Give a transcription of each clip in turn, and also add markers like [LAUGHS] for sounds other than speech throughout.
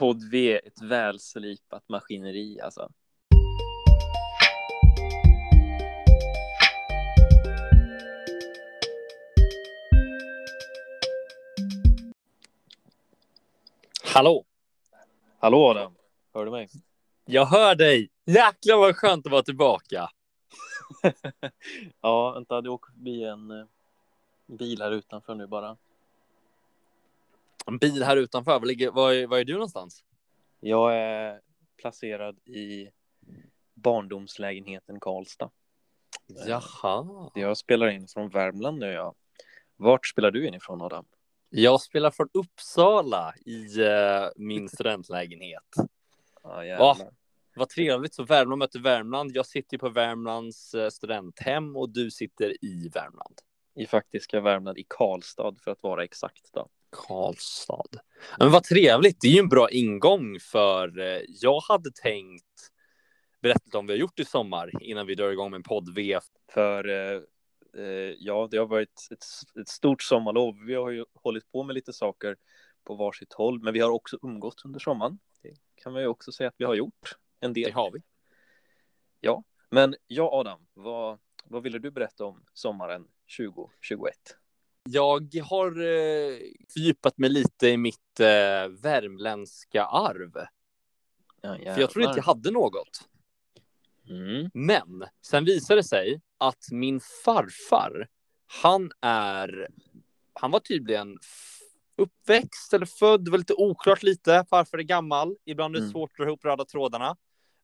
Podd V, ett välslipat maskineri alltså. Hallå! Hallå Adam, hör du mig? Jag hör dig! Jäklar vad skönt att vara tillbaka. [LAUGHS] ja, vänta, det åker förbi en eh, bil här utanför nu bara. En bil här utanför. Var, ligger, var, är, var är du någonstans? Jag är placerad i barndomslägenheten Karlstad. Jaha. Jag spelar in från Värmland nu. Ja. Vart spelar du in ifrån Adam? Jag spelar från Uppsala i uh, min studentlägenhet. Ja, Va? Vad trevligt. Så Värmland möter Värmland. Jag sitter på Värmlands uh, studenthem och du sitter i Värmland. I faktiska Värmland, i Karlstad för att vara exakt. Då. Karlstad. Men vad trevligt. Det är ju en bra ingång för uh, jag hade tänkt berätta om vad vi har gjort i sommar innan vi drar igång med en podd V. För eh, ja, det har varit ett, ett, stort sommarlov. Vi har ju hållit på med lite saker på varsitt håll, men vi har också umgått under sommaren. Det kan man ju också säga att vi har gjort en del. Det har vi. Ja, men ja, Adam, vad, vad ville du berätta om sommaren 2021? Jag har eh, fördjupat mig lite i mitt eh, värmländska arv. Ja, För jag trodde inte jag hade något. Mm. Men sen visade det sig att min farfar, han är, han var tydligen uppväxt eller född, det var lite oklart lite, farfar är gammal, ibland är det Mm. svårt att dra ihop röda trådarna.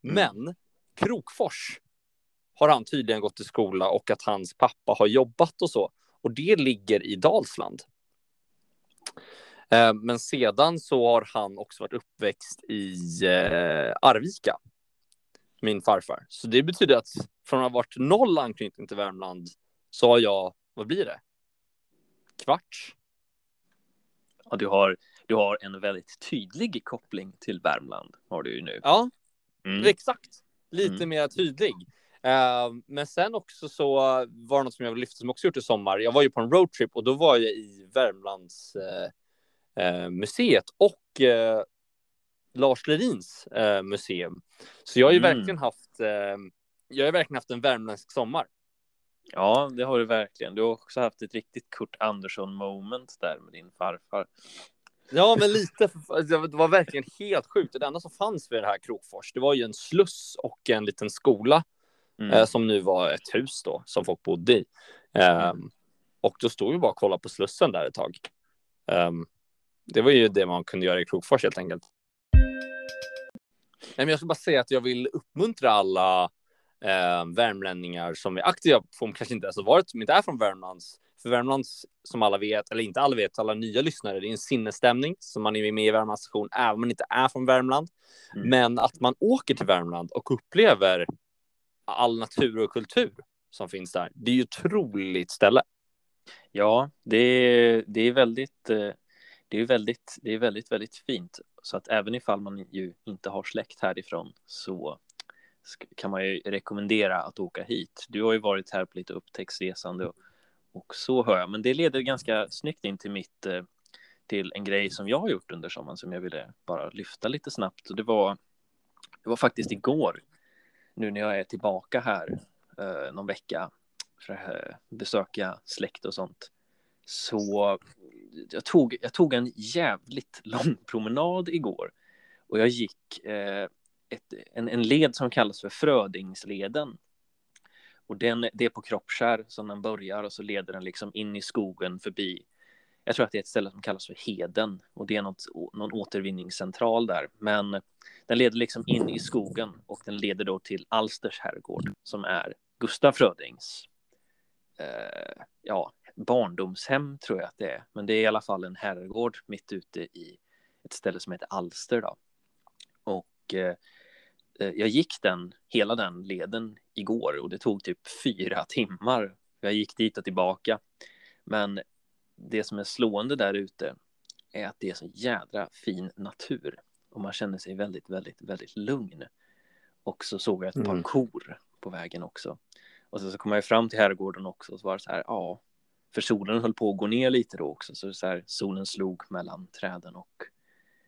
Mm. Men Krokfors har han tydligen gått i skola och att hans pappa har jobbat och så. Och det ligger i Dalsland. Eh, Men sedan så har han också varit uppväxt i eh, Arvika min farfar. Så det betyder att från att ha varit noll anknytning till Värmland så har jag, vad blir det? Kvarts? Ja, du har, du har en väldigt tydlig koppling till Värmland, har du ju nu. Ja, Mm. exakt. Lite Mm. mer tydlig. Eh, men sen också så var det något som jag vill lyfta som också gjort i sommar. Jag var ju på en roadtrip och då var jag i Värmlands eh, eh, museet och eh, Lars Lerins museum. Så jag har ju Mm. verkligen haft jag har verkligen haft en värmländsk sommar. Ja, det har du verkligen. Du har också haft ett riktigt Kurt Andersson moment där med din farfar. Ja, men lite. för- [LAUGHS] Det var verkligen helt sjukt. Det enda som fanns vid det här Krokfors, det var ju en sluss och en liten skola Mm. eh, som nu var ett hus då som folk bodde i. Ehm, och då stod vi bara och kollade på slussen där ett tag. Ehm, det var ju det man kunde göra i Krokfors helt enkelt. Nej, men jag ska bara säga att jag vill uppmuntra alla eh, värmlänningar som är aktiva, som kanske inte ens har varit, som inte är från Värmlands. För Värmlands, som alla vet, eller inte alla vet, alla nya lyssnare, det är en sinnesstämning som man är med i Värmlands station, även om man inte är från Värmland. Mm. Men att man åker till Värmland och upplever all natur och kultur som finns där. Det är ju ett otroligt ställe. Ja, det är, det är väldigt, eh, det är väldigt, det är väldigt, väldigt fint. Så att även ifall man ju inte har släkt härifrån så kan man ju rekommendera att åka hit. Du har ju varit här på lite upptäcktsresande och, och så hör jag. Men det leder ganska snyggt in till mitt, eh, till en grej som jag har gjort under sommaren som jag ville bara lyfta lite snabbt. Och det var, det var faktiskt igår, nu när jag är tillbaka här eh, någon vecka för att eh, besöka släkt och sånt. Så jag tog, jag tog en jävligt [LAUGHS] lång promenad igår och jag gick eh, ett, en, en led som kallas för Frödingsleden. Och den, det är på Kroppskär som den börjar och så leder den liksom in i skogen förbi. Jag tror att det är ett ställe som kallas för Heden och det är något, någon återvinningscentral där. Men den leder liksom in i skogen och den leder då till Alsters herrgård som är Gustaf Frödings eh, ja, barndomshem tror jag att det är. Men det är i alla fall en herrgård mitt ute i ett ställe som heter Alster då. Och eh, eh jag gick den, hela den leden igår och det tog typ fyra timmar. Jag gick dit och tillbaka. Men det som är slående där ute är att det är så jädra fin natur och man känner sig väldigt, väldigt, väldigt lugn. Och så såg jag ett par Mm. kor på vägen också. Och så, så kom jag fram till herrgården också och så var det så här, ja, för solen höll på att gå ner lite då också, så, så här, solen slog mellan träden och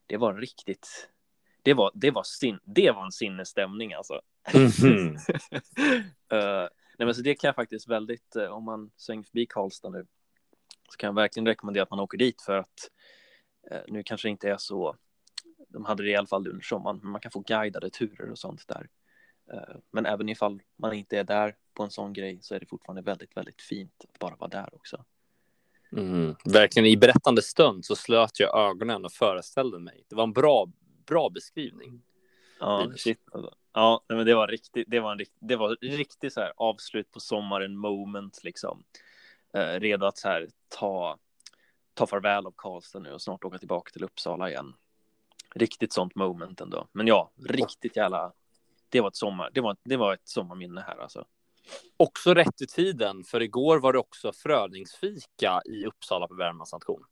det var riktigt, det var, det var, sin, det var en sinnesstämning alltså. Mhm. [LAUGHS] Eh, nej, men så det kan jag faktiskt väldigt, eh, om man svänger förbi Karlstad nu, så kan jag verkligen rekommendera att man åker dit för att eh, nu kanske det inte är så, de hade det i alla fall under sommaren, men man kan få guidade turer och sånt där. Eh, men även ifall man inte är där på en sån grej så är det fortfarande väldigt, väldigt fint att bara vara där också. Mm. Verkligen i berättande stund så slöt jag ögonen och föreställde mig. Det var en bra, bra beskrivning. Ja, Linus. shit. Alltså. Ja, men det var riktigt. Det var en rikt, det var riktigt så här avslut på sommaren moment liksom. Eh, redo att så här ta ta farväl av Karlstad nu och snart åka tillbaka till Uppsala igen. Riktigt sånt moment ändå. Men ja, riktigt jävla. Det var ett sommar. Det var, det var ett sommarminne här alltså. Också rätt i tiden, för igår var det också fröningsfika i Uppsala på Värmlands nation.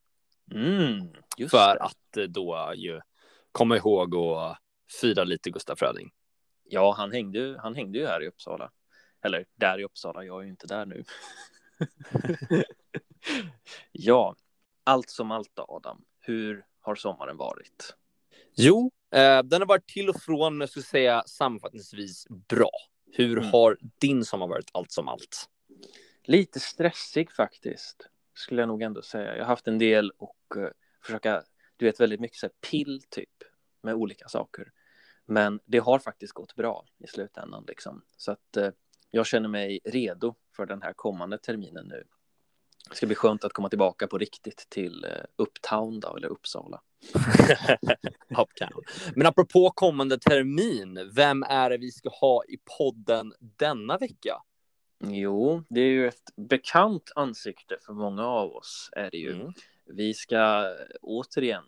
Mm, För det. att eh, då ju komma ihåg och fira lite Gustaf Fröding. Ja, han hängde. Han hängde ju här i Uppsala. Eller där i Uppsala. Jag är ju inte där nu. [LAUGHS] ja, allt som allt då, Adam. Hur har sommaren varit? Jo, eh, den har varit till och från, men jag skulle säga sammanfattningsvis bra. Hur Mm. har din sommar varit allt som allt? Lite stressig faktiskt, skulle jag nog ändå säga. Jag har haft en del och eh, försöka, du vet väldigt mycket så här pill typ med olika saker. Men det har faktiskt gått bra i slutändan liksom. Så att eh, jag känner mig redo för den här kommande terminen nu. Det ska bli skönt att komma tillbaka på riktigt till eh, Uptown då, eller Uppsala. [LAUGHS] Uptown. Men apropå kommande termin, vem är det vi ska ha i podden denna vecka? Jo, det är ju ett bekant ansikte för många av oss är det ju. Mm. Vi ska återigen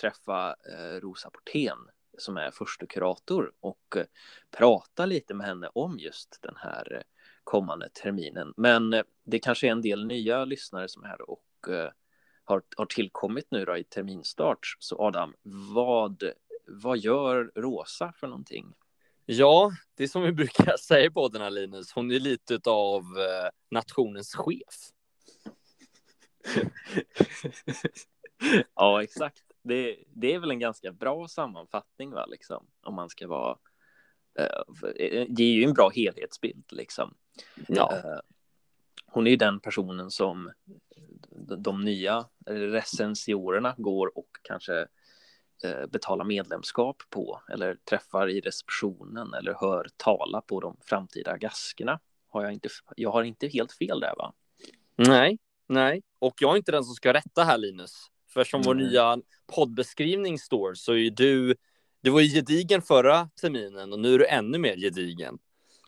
träffa eh, Rosa Portén som är första kurator och eh, prata lite med henne om just den här eh, kommande terminen. Men eh, det kanske är en del nya lyssnare som är här och eh, har, har tillkommit nu då i terminstart. Så Adam, vad, vad gör Rosa för någonting? Ja, det är som vi brukar [LAUGHS] säga på den här Linus. Hon är lite av eh, nationens chef. [LAUGHS] ja, exakt. Det, det är väl en ganska bra sammanfattning, va, liksom, om man ska vara... Eh, för- eh, är ju en bra helhetsbild, liksom. Ja, Eh, hon är ju den personen som de, nya recensiorerna går och kanske eh, betalar medlemskap på eller träffar i receptionen eller hör tala på de framtida gaskerna. Har jag, inte, jag har inte helt fel där, va? nej, nej. Och jag är inte den som ska rätta här Linus. För som vår Nej. nya poddbeskrivning står så är ju du, du var ju gedigen förra terminen och nu är du ännu mer gedigen.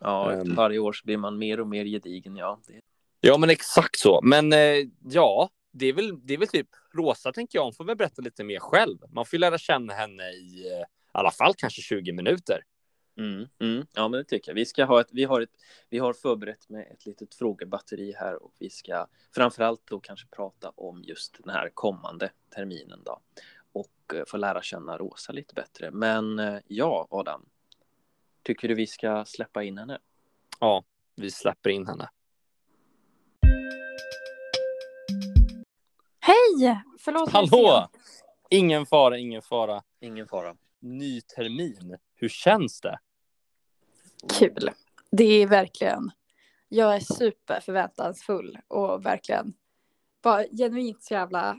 Ja, Ehm. efter varje år så blir man mer och mer gedigen, ja. Det, Ja, men exakt så. Men eh, ja, det är, väl, det är väl typ Rosa tänker jag. Hon får väl berätta lite mer själv. Man får ju lära känna henne i eh, alla fall kanske 20 minuter. Mm, mm, ja, men det tycker jag. Vi, ska ha ett, vi, har ett, vi har förberett med ett litet frågebatteri här och vi ska framförallt då kanske prata om just den här kommande terminen då och eh, få lära känna Rosa lite bättre. Men eh, ja, Adam, tycker du vi ska släppa in henne? Ja, vi släpper in henne. Hej! Förlåt Hallå! Ingen fara, ingen fara. Ingen fara. Ny termin. Hur känns det? Kul. Det är verkligen. Jag är super förväntansfull och verkligen bara genuint så jävla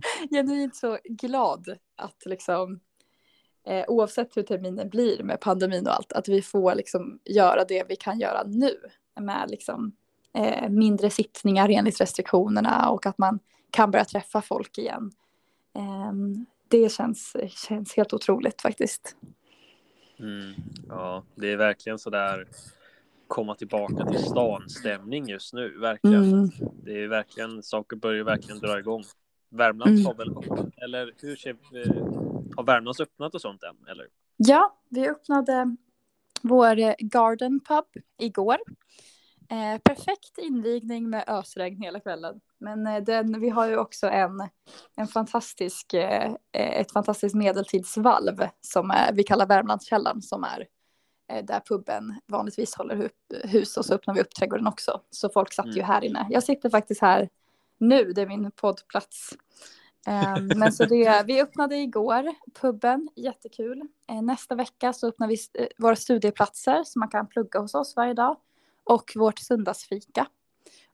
[LAUGHS] genuint så glad att liksom eh, oavsett hur terminen blir med pandemin och allt att vi får liksom göra det vi kan göra nu med liksom eh, mindre sittningar enligt restriktionerna och att man kan börja träffa folk igen. Ehm, det känns, känns helt otroligt faktiskt. Mm, ja, det är verkligen så där komma tillbaka till stan-stämning just nu, verkligen. Mm. Det är verkligen, saker börjar verkligen dra igång. Värmland Mm. har väl eller hur ser eh, har Värmlands öppnat och sånt än, eller? Ja, vi öppnade vår eh, Garden Pub igår. Eh, perfekt invigning med ösregn hela kvällen. Men eh, den, vi har ju också en, en fantastisk, eh, eh, ett fantastiskt medeltidsvalv som är, vi kallar Värmlandskällaren som är där puben vanligtvis håller hus och så öppnar vi upp trädgården också. Så folk satt ju Mm. här inne. Jag sitter faktiskt här nu, det är min poddplats. Eh, men så det, vi öppnade igår puben, jättekul. Eh, nästa vecka så öppnar vi eh, våra studieplatser så man kan plugga hos oss varje dag. Och vårt söndagsfika.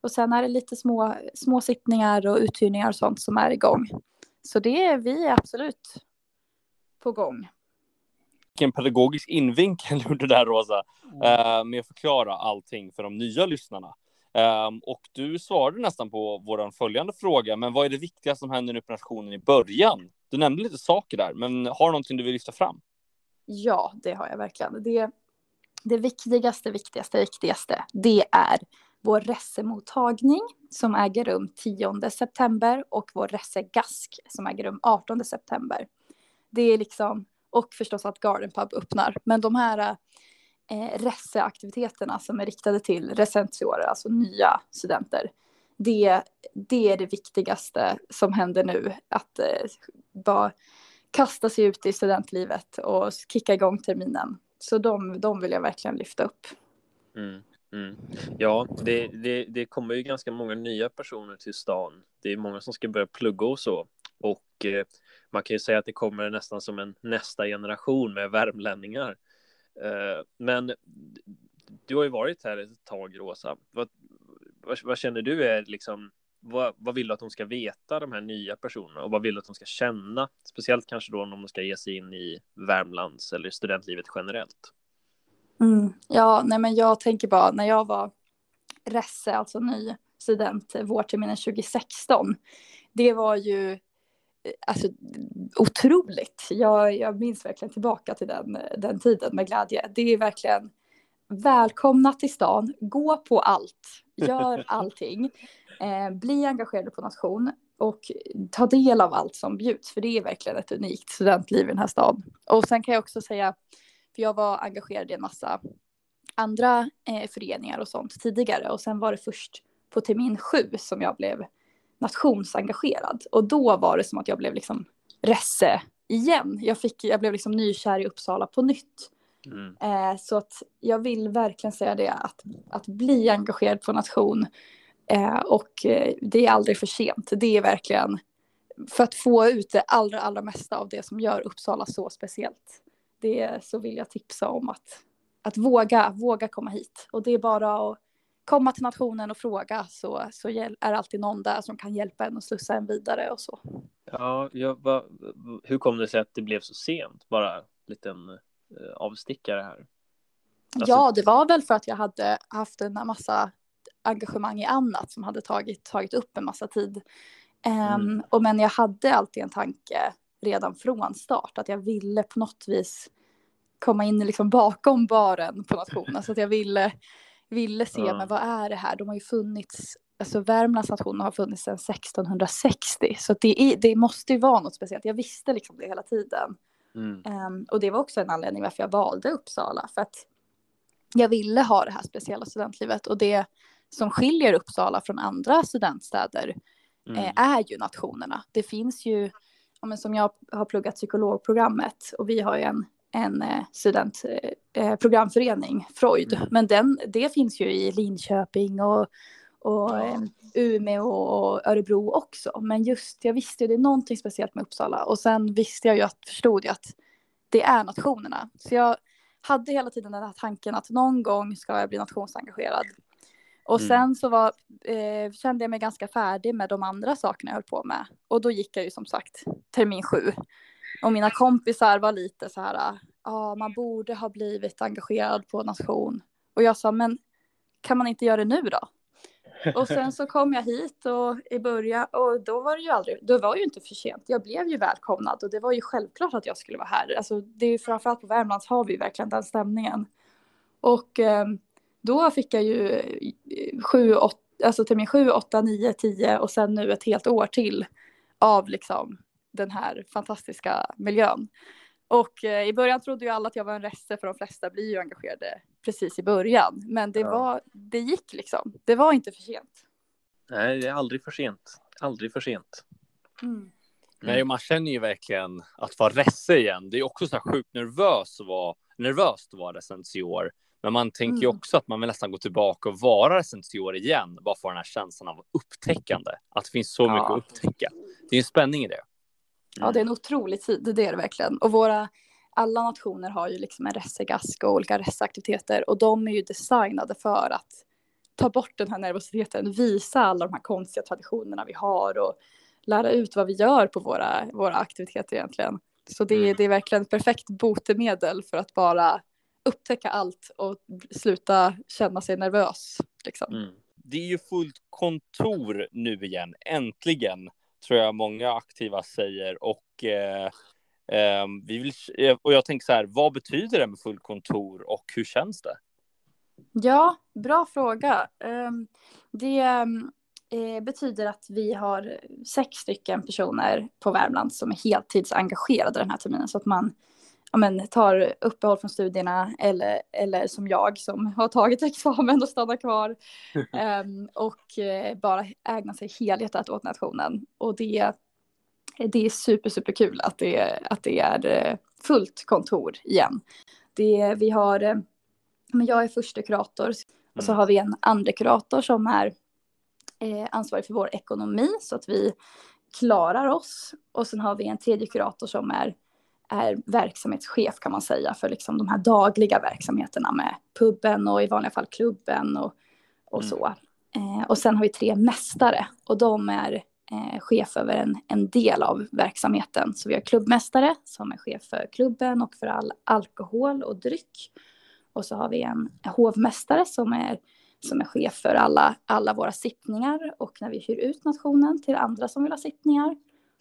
Och sen är det lite små, små sittningar och uthyrningar och sånt som är igång. Så det är vi absolut på gång. Vilken pedagogisk invinkel gjorde där Rosa mm. med att förklara allting för de nya lyssnarna. Um, och du svarade nästan på vår följande fråga, men vad är det viktigaste som händer nu på nationen i början? Du nämnde lite saker där, men har du någonting du vill lyfta fram? Ja, det har jag verkligen. Det, det viktigaste, viktigaste, viktigaste, det är vår resemottagning som äger rum 10 september och vår resegask som äger rum 18 september. Det är liksom, och förstås att Garden Pub öppnar, men de här eh, reseaktiviteterna som är riktade till recentiorer, alltså nya studenter. Det, det är det viktigaste som händer nu, att eh, bara kasta sig ut i studentlivet och kicka igång terminen. Så de, de vill jag verkligen lyfta upp. Mm, mm. Ja, det, det, det kommer ju ganska många nya personer till stan. Det är många som ska börja plugga och så. Och eh, man kan ju säga att det kommer nästan som en nästa generation med värmlänningar Eh, men du har ju varit här ett tag, Rosa. Vad, vad, vad känner du är liksom, vad, vad, vill du att de ska veta, de här nya personerna? Och vad vill du att de ska känna? Speciellt kanske då om de ska ge sig in i Värmlands eller studentlivet generellt. Mm, ja, nej men jag tänker bara, när jag var resse, alltså ny student vårterminen 2016, det var ju alltså, otroligt. Jag, jag minns verkligen tillbaka till den, den tiden med glädje. Det är verkligen välkomna till stan, gå på allt, gör [LAUGHS] allting, eh, bli engagerade på nation och ta del av allt som bjuds, för det är verkligen ett unikt studentliv i den här staden. Och sen kan jag också säga, för jag var engagerad i en massa andra eh, föreningar och sånt tidigare och sen var det först på termin sju som jag blev nationsengagerad. Och då var det som att jag blev liksom resse igen. Jag, fick, jag blev liksom nykär i Uppsala på nytt. Mm. Eh, så att jag vill verkligen säga det, att, att bli engagerad på nation. Eh, och eh, det är aldrig för sent. Det är verkligen för att få ut det allra, allra mesta av det som gör Uppsala så speciellt. Det så vill jag tipsa om att, att våga, våga komma hit. Och det är bara att komma till nationen och fråga så, så är alltid någon där som kan hjälpa en och slussa en vidare och så. Ja, jag, va, hur kom det sig att det blev så sent? Bara en liten uh, avstickare här. Alltså... Ja, det var väl för att jag hade haft en massa engagemang i annat som hade tagit, tagit upp en massa tid. Um, mm. och men jag hade alltid en tanke redan från start att jag ville på något vis komma in liksom bakom baren på nationen. Så att jag ville ville se, ja. men vad är det här? De har ju funnits, alltså Värmlands nation har funnits sedan 1660, så det, är, det måste ju vara något speciellt. Jag visste liksom det hela tiden. Mm. Um, och det var också en anledning varför jag valde Uppsala, för att jag ville ha det här speciella studentlivet och det som skiljer Uppsala från andra studentstäder mm. eh, är ju nationerna. Det finns ju, ja, men som jag har pluggat psykologprogrammet och vi har ju en en eh, studentprogramförening, eh, Freud. Mm. Men den, det finns ju i Linköping och, och ja. Eh, Umeå och Örebro också. Men just, jag visste ju det är någonting speciellt med Uppsala. Och sen visste jag ju att, förstod jag att det är nationerna. Så jag hade hela tiden den här tanken att någon gång ska jag bli nationsengagerad. Och mm. sen så var, eh, kände jag mig ganska färdig med de andra sakerna jag höll på med. Och då gick jag ju som sagt termin sju. Och mina kompisar var lite så här, ja ah, man borde ha blivit engagerad på nation. Och jag sa, men kan man inte göra det nu då? Och sen så kom jag hit och i början och då var det ju aldrig, då var ju inte för sent. Jag blev ju välkomnad och det var ju självklart att jag skulle vara här. Alltså det är ju framförallt på Värmlands har vi verkligen den stämningen. Och eh, då fick jag ju eh, sju, åt, alltså termin sju, åtta, nio, tio och sen nu ett helt år till av liksom den här fantastiska miljön. Och eh, i början trodde ju alla att jag var en reste för de flesta blir ju engagerade precis i början. Men det, ja. var, det gick liksom. Det var inte för sent. Nej, det är aldrig för sent. Aldrig för sent. Mm. Mm. Nej, man känner ju verkligen att vara resse igen. Det är också så här sjukt nervös att vara, nervöst att vara recens i år Men man tänker ju Mm. också att man vill nästan gå tillbaka och vara recensior igen, bara få den här känslan av upptäckande. Att det finns så Ja. mycket att upptäcka. Det är en spänning i det. Ja, det är en otrolig tid, det är det verkligen. Och våra, alla nationer har ju liksom en ressegask och olika resseaktiviteter och de är ju designade för att ta bort den här nervositeten, visa alla de här konstiga traditionerna vi har och lära ut vad vi gör på våra, våra aktiviteter egentligen. Så det, Mm. det är verkligen ett perfekt botemedel för att bara upptäcka allt och sluta känna sig nervös. Liksom. Mm. Det är ju fullt kontor nu igen, äntligen, tror jag många aktiva säger. Och, eh, eh, vi vill, eh, och jag tänker så här, vad betyder det med fullt kontor och hur känns det? Ja, bra fråga. Ehm, det eh, betyder att vi har sex stycken personer på Värmland som är heltidsengagerade den här terminen. Så att man ja, men, tar uppehåll från studierna eller, eller som jag som har tagit [LAUGHS] examen och stannar kvar. [LAUGHS] Ehm, och eh, bara ägnar sig helhjärtat åt nationen. Och det, det är super, super kul att det, att det är eh, fullt kontor igen. Det, vi har eh, men jag är första kurator och så Mm. har vi en andra kurator som är eh, ansvarig för vår ekonomi så att vi klarar oss. Och sen har vi en tredje kurator som är, är verksamhetschef kan man säga för liksom de här dagliga verksamheterna med puben och i vanliga fall klubben och, och Mm. så. Eh, och sen har vi tre mästare och de är eh, chef över en, en del av verksamheten. Så vi har klubbmästare som är chef för klubben och för all alkohol och dryck. Och så har vi en hovmästare som är, som är chef för alla, alla våra sittningar och när vi hyr ut nationen till andra som vill ha sittningar.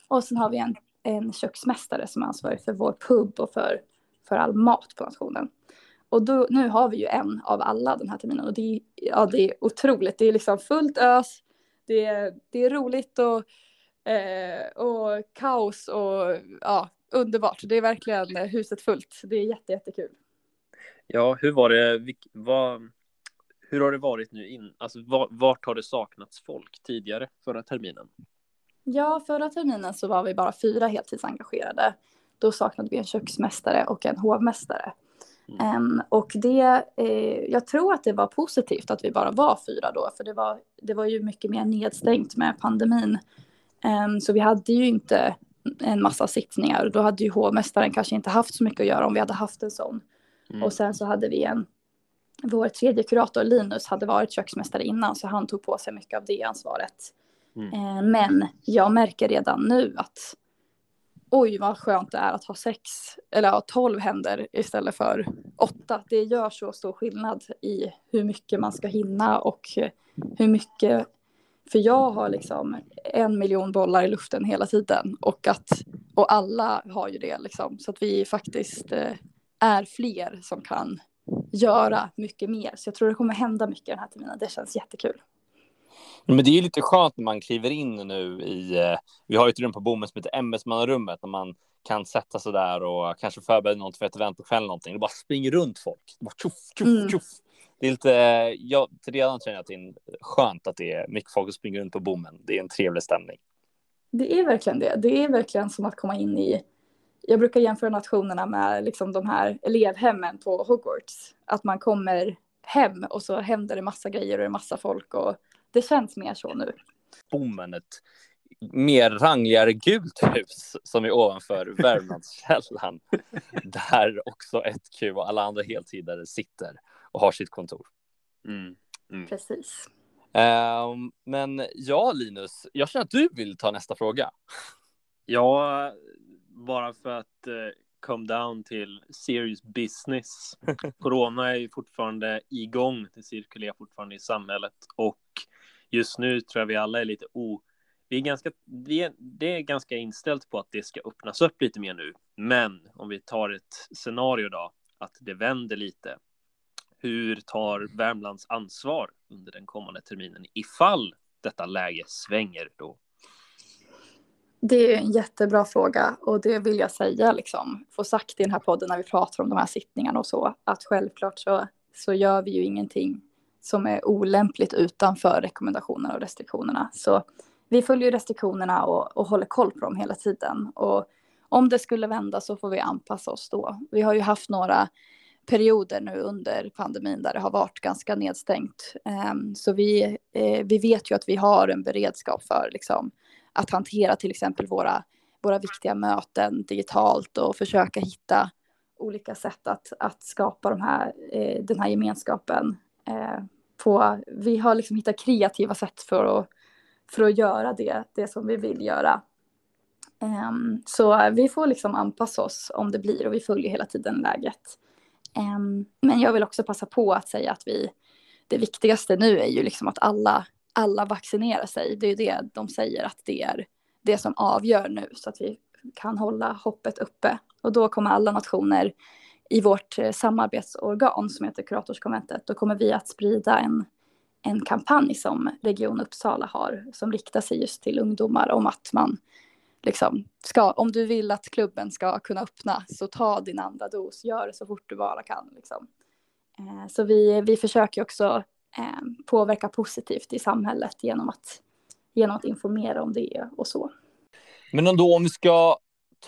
Och sen har vi en, en köksmästare som är ansvarig för vår pub och för, för all mat på nationen. Och då, nu har vi ju en av alla den här terminen och det är, ja, det är otroligt. Det är liksom fullt ös, det är, det är roligt och, eh, och kaos och ja, underbart. Det är verkligen huset fullt. Det är jätte, jättekul. Ja, hur var det? Vad, hur har det varit nu in? Alltså, vart har det saknats folk tidigare förra terminen? Ja, förra terminen så var vi bara fyra heltidsengagerade. Då saknade vi en köksmästare och en hovmästare. Mm. Em, och det, eh, jag tror att det var positivt att vi bara var fyra då, för det var, det var ju mycket mer nedstängt med pandemin. Em, så vi hade ju inte en massa sittningar. Då hade ju hovmästaren kanske inte haft så mycket att göra om vi hade haft en sån. Mm. Och sen så hade vi en, vår tredje kurator Linus hade varit köksmästare innan så han tog på sig mycket av det ansvaret. Mm. Eh, men jag märker redan nu att oj vad skönt det är att ha sex eller ha tolv händer istället för åtta. Det gör så stor skillnad i hur mycket man ska hinna och hur mycket för jag har liksom en miljon bollar i luften hela tiden och att och alla har ju det liksom så att vi faktiskt eh, är fler som kan göra mycket mer. Så jag tror det kommer hända mycket den här terminen. Det känns jättekul. Men det är ju lite skönt när man kliver in nu i, eh, vi har ju ett rum på bommen som heter ämbetsmannarummet, när man kan sätta sig där och kanske förbereda något för ett event på kvällen någonting. Det bara springer runt folk. Det bara tjoff, tjoff, Mm. tjoff. Det är lite, eh, jag redan tränat in skönt att det är mycket folk som springer runt på bommen. Det är en trevlig stämning. Det är verkligen det. Det är verkligen som att komma in i, jag brukar jämföra nationerna med liksom de här elevhemmen på Hogwarts. Att man kommer hem och så händer det massa grejer och det är massa folk och det känns mer så nu. Bommen, ett mer rangligare gult hus som är ovanför [LAUGHS] Värmlandskällan. där också ett Q och alla andra heltidare sitter och har sitt kontor. Mm. Mm. Precis. Ehm, men ja, Linus, jag känner att du vill ta nästa fråga. Ja, bara för att eh, come down till serious business. Corona är ju fortfarande igång. Det cirkulerar fortfarande i samhället och just nu tror jag vi alla är lite o... Vi är ganska, vi är, det är ganska inställt på att det ska öppnas upp lite mer nu. Men om vi tar ett scenario då, att det vänder lite. Hur tar Värmlands ansvar under den kommande terminen ifall detta läge svänger då? Det är en jättebra fråga och det vill jag säga liksom, få sagt i den här podden när vi pratar om de här sittningarna och så, att självklart så, så gör vi ju ingenting som är olämpligt utanför rekommendationerna och restriktionerna. Så vi följer restriktionerna och, och håller koll på dem hela tiden. Och om det skulle vända så får vi anpassa oss då. Vi har ju haft några perioder nu under pandemin där det har varit ganska nedstängt. Um, så vi, eh, vi vet ju att vi har en beredskap för liksom, att hantera till exempel våra, våra viktiga möten digitalt och försöka hitta olika sätt att, att skapa de här, eh, den här gemenskapen. Eh, på, vi har liksom hittat kreativa sätt för att, för att göra det, det som vi vill göra. Um, så vi får liksom anpassa oss om det blir och vi följer hela tiden läget. Um, men jag vill också passa på att säga att vi, det viktigaste nu är ju liksom att alla, alla vaccinerar sig. Det är ju det de säger att det är det som avgör nu så att vi kan hålla hoppet uppe. Och då kommer alla nationer i vårt eh, samarbetsorgan som heter Kuratorskonventet, då kommer vi att sprida en, en kampanj som Region Uppsala har som riktar sig just till ungdomar om att man liksom ska, om du vill att klubben ska kunna öppna så ta din andra dos, gör det så fort du bara kan. Liksom. Eh, så vi, vi försöker också eh, påverka positivt i samhället genom att, genom att informera om det och så. Men ändå om vi ska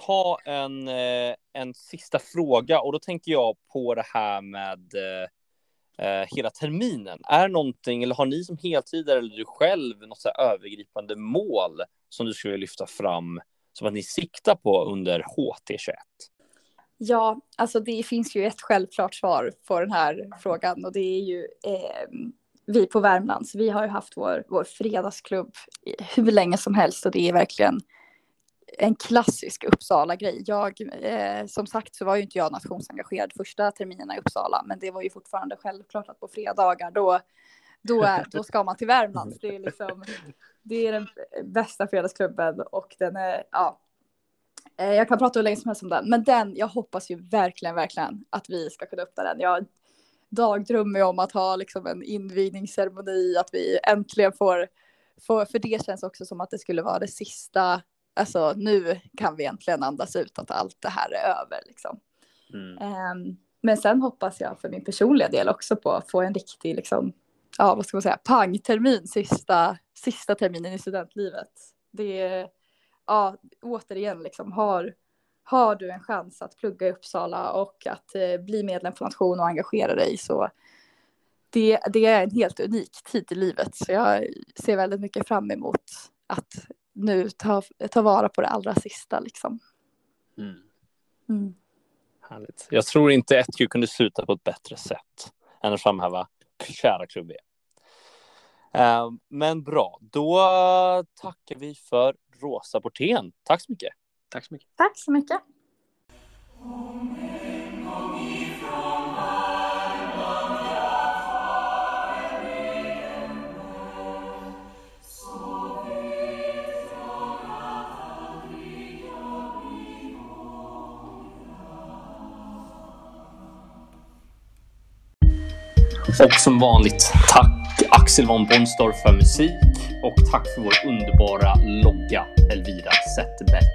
ta en, eh, en sista fråga och då tänker jag på det här med eh, eh, hela terminen. Är någonting, eller har ni som heltidare eller du själv något så övergripande mål som du skulle lyfta fram som att ni siktar på under HT21? Ja, alltså det finns ju ett självklart svar på den här frågan och det är ju eh, vi på Värmlands. Vi har ju haft vår, vår fredagsklubb hur länge som helst och det är verkligen en klassisk Uppsala-grej. Jag, eh, som sagt så var ju inte jag nationsengagerad första terminerna i Uppsala, men det var ju fortfarande självklart att på fredagar då, då, är, då ska man till Värmland. Det är, liksom, det är den bästa fredagsklubben och den är, ja, eh, jag kan prata hur länge som helst om den, men den, jag hoppas ju verkligen, verkligen att vi ska kunna öppna den. Jag dagdrömmer om att ha liksom en invigningsceremoni, att vi äntligen får, får, för det känns också som att det skulle vara det sista alltså nu kan vi äntligen andas ut att allt det här är över liksom. Mm. Um, men sen hoppas jag för min personliga del också på att få en riktig, liksom, ja vad ska man säga, pangtermin sista, sista terminen i studentlivet. Det är, ja återigen liksom, har, har du en chans att plugga i Uppsala och att eh, bli medlem på nation och engagera dig så det, det är en helt unik tid i livet. Så jag ser väldigt mycket fram emot att nu ta, ta vara på det allra sista liksom. Mm. Mm. Härligt. Jag tror inte ett Q kunde sluta på ett bättre sätt än att framhäva kära klubb E. Uh, men bra, då tackar vi för Rosa Portén. Tack så mycket. Tack så mycket. Tack så mycket. Och som vanligt, tack Axel von Bonstorff för musik och tack för vår underbara logga Elvira Zetterberg.